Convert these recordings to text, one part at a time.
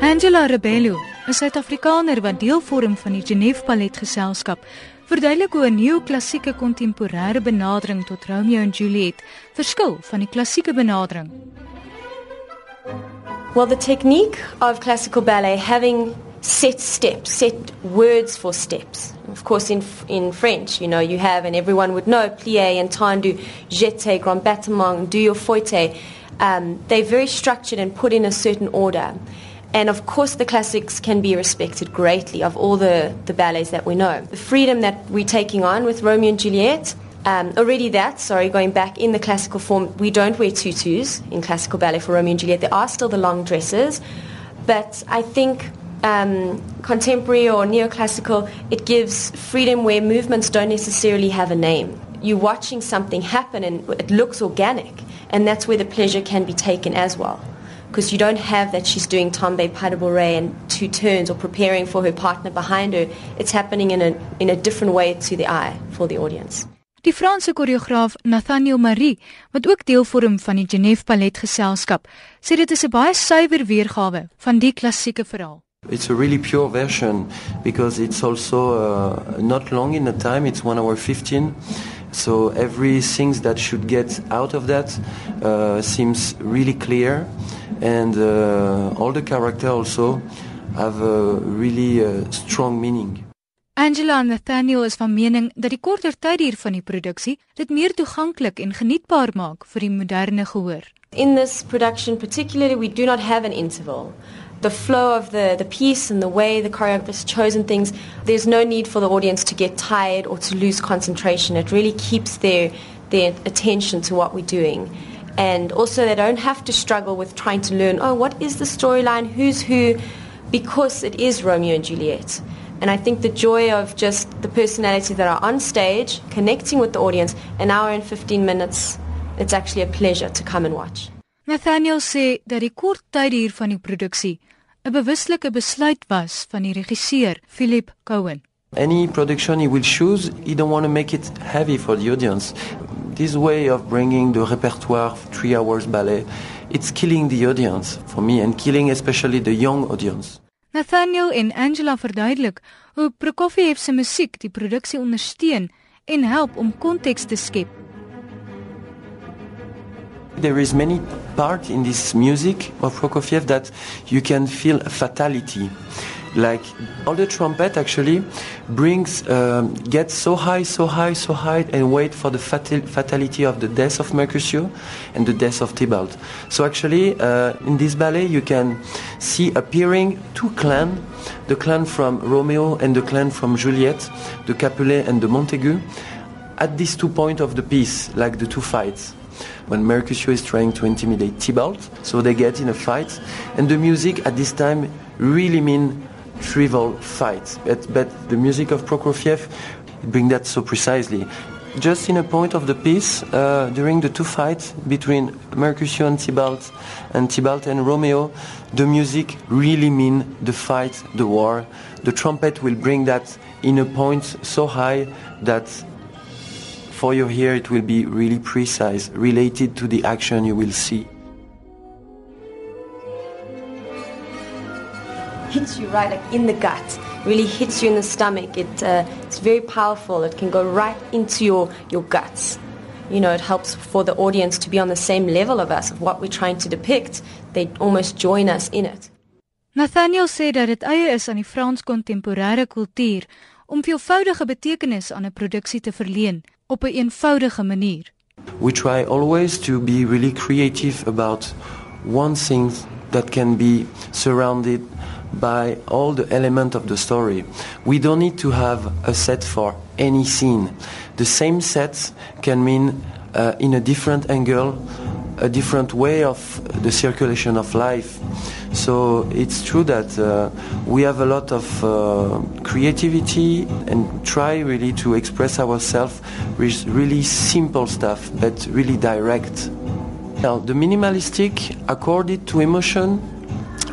Angela Rebello, 'n Suid-Afrikaner wat deel vorm van die Genève Ballet Geselskap, verduidelik hoe 'n neoklassieke kontemporêre benadering tot Romeo en Juliet verskil van die klassieke benadering. Well, the technique of classical ballet having set steps, set words for steps. Of course, in in French, you know, you have, and everyone would know, plié and tendu, jeté, grand battement, do your fouette. Um, they're very structured and put in a certain order. And of course, the classics can be respected greatly of all the, the ballets that we know. The freedom that we're taking on with Romeo and Juliet, um, already that, sorry, going back in the classical form, we don't wear tutus in classical ballet for Romeo and Juliet. There are still the long dresses. But I think um, contemporary or neoclassical, it gives freedom where movements don't necessarily have a name. You're watching something happen and it looks organic, and that's where the pleasure can be taken as well because you don't have that she's doing tombe pas de bourrée and two turns or preparing for her partner behind her. It's happening in a, in a different way to the eye for the audience. Die Franse koreograaf Nathaniel Marie, wat ook deel vorm van die Genève Ballet Geselskap, sê dit is 'n baie suiwer weergawe van die klassieke verhaal. It's a really pure version because it's also uh, not long in the time, it's 1 hour 15. So everything that should get out of that uh, seems really clear. and uh, all the characters also have a really uh, strong meaning. Angela en Nathaniel is van mening dat die korter tydduur van die produksie dit meer toeganklik en genietbaar maak vir die moderne gehoor. In this production particularly we do not have an interval. The flow of the the piece and the way the choreographers chosen things there's no need for the audience to get tired or to lose concentration. It really keeps their their attention to what we're doing. and also they don't have to struggle with trying to learn oh what is the storyline who's who because it is Romeo and Juliet and I think the joy of just the personality that are on stage connecting with the audience an hour and 15 minutes it's actually a pleasure to come and watch Nathaniel sê dat die kort tyd hier van die produksie 'n bewuslike besluit was van die regisseur Philip Cohen Any production he will choose, he don't want to make it heavy for the audience. This way of bringing the repertoire three hours ballet, it's killing the audience for me and killing especially the young audience. Nathaniel en Angela verduidelik hoe Prokofiev se musiek die produksie ondersteun en help om konteks te skep. There is many part in this music of Prokofiev that you can feel fatality. like all the trumpet actually brings um, gets so high so high so high and wait for the fatal, fatality of the death of mercutio and the death of tybalt so actually uh, in this ballet you can see appearing two clans the clan from romeo and the clan from juliet the capulet and the montague at these two points of the piece like the two fights when Mercutio is trying to intimidate Tybalt, so they get in a fight, and the music at this time really mean trivial fight. But, but the music of Prokofiev bring that so precisely. Just in a point of the piece, uh, during the two fights between Mercutio and Tybalt, and Tybalt and Romeo, the music really mean the fight, the war. The trumpet will bring that in a point so high that for your ear it will be really precise, related to the action you will see. hits you right like in the gut, really hits you in the stomach. It, uh, it's very powerful. It can go right into your, your guts. You know, it helps for the audience to be on the same level of us, of what we're trying to depict. They almost join us in it. Nathaniel sê dat dit eie is aan die Frans kontemporêre kultuur om veelvoudige betekenis aan 'n produksie te verleen op 'n een eenvoudige manier. We try always to be really creative about one thing that can be surrounded by all the elements of the story. We don't need to have a set for any scene. The same set can mean uh, in a different angle, a different way of the circulation of life. So it's true that uh, we have a lot of uh, creativity and try really to express ourselves with really simple stuff, but really direct. Now, the minimalistic, accorded to emotion,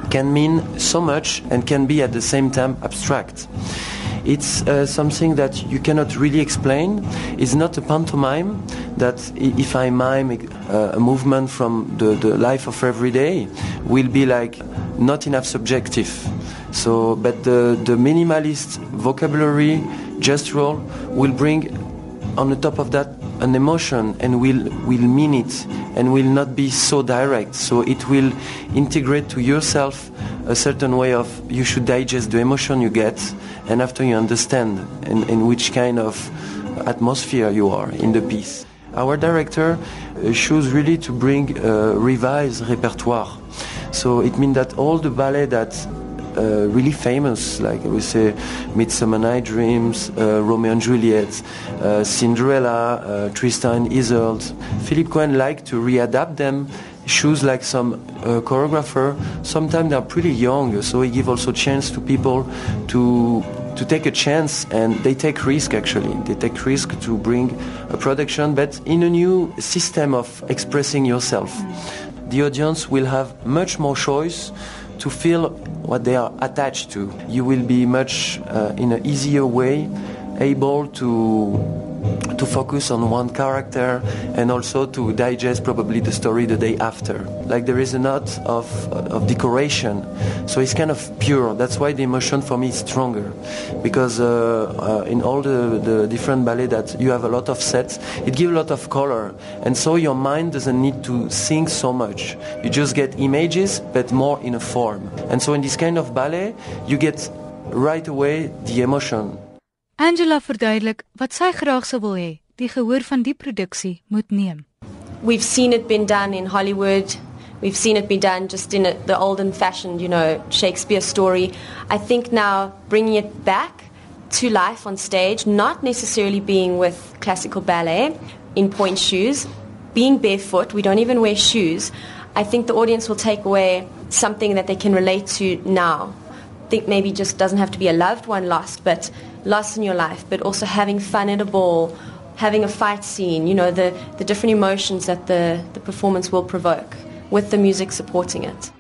can mean so much and can be at the same time abstract. It's uh, something that you cannot really explain. It's not a pantomime that if I mime uh, a movement from the, the life of every day will be like not enough subjective. So, but the, the minimalist vocabulary, gestural will bring on the top of that an emotion and will will mean it and will not be so direct. So it will integrate to yourself a certain way of you should digest the emotion you get and after you understand in, in which kind of atmosphere you are in the piece. Our director uh, chose really to bring a revised repertoire. So it means that all the ballet that uh, really famous, like we say Midsummer Night Dreams, uh, Romeo and Juliet, uh, Cinderella, uh, Tristan Isolde. Philippe Cohen liked to readapt them choose like some uh, choreographer. Sometimes they're pretty young, so he give also chance to people to to take a chance, and they take risk. Actually, they take risk to bring a production, but in a new system of expressing yourself. The audience will have much more choice to feel what they are attached to. You will be much uh, in an easier way able to to focus on one character and also to digest probably the story the day after. Like there is a lot of, of decoration, so it's kind of pure. That's why the emotion for me is stronger, because uh, uh, in all the, the different ballet that you have a lot of sets, it gives a lot of color, and so your mind doesn't need to think so much. You just get images, but more in a form. And so in this kind of ballet, you get right away the emotion. Angela verduidelik wat sy graag sou wil hê die gehoor van die produksie moet neem. We've seen it been done in Hollywood. We've seen it be done just in a, the olden fashioned, you know, Shakespeare story. I think now bringing it back to life on stage, not necessarily being with classical ballet in point shoes, being barefoot, we don't even wear shoes. I think the audience will take away something that they can relate to now. Think maybe just doesn't have to be a loved one lost, but loss in your life, but also having fun at a ball, having a fight scene, you know, the, the different emotions that the, the performance will provoke with the music supporting it.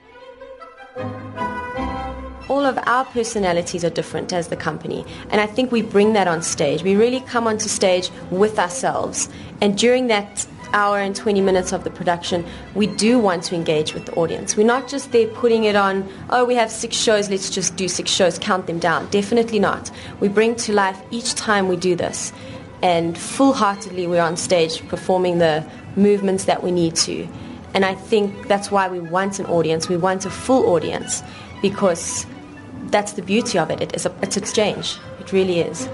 All of our personalities are different as the company, and I think we bring that on stage. We really come onto stage with ourselves, and during that hour and 20 minutes of the production, we do want to engage with the audience. We're not just there putting it on, oh, we have six shows, let's just do six shows, count them down. Definitely not. We bring to life each time we do this. And full heartedly, we're on stage performing the movements that we need to. And I think that's why we want an audience. We want a full audience because that's the beauty of it. It is a, it's exchange. It really is.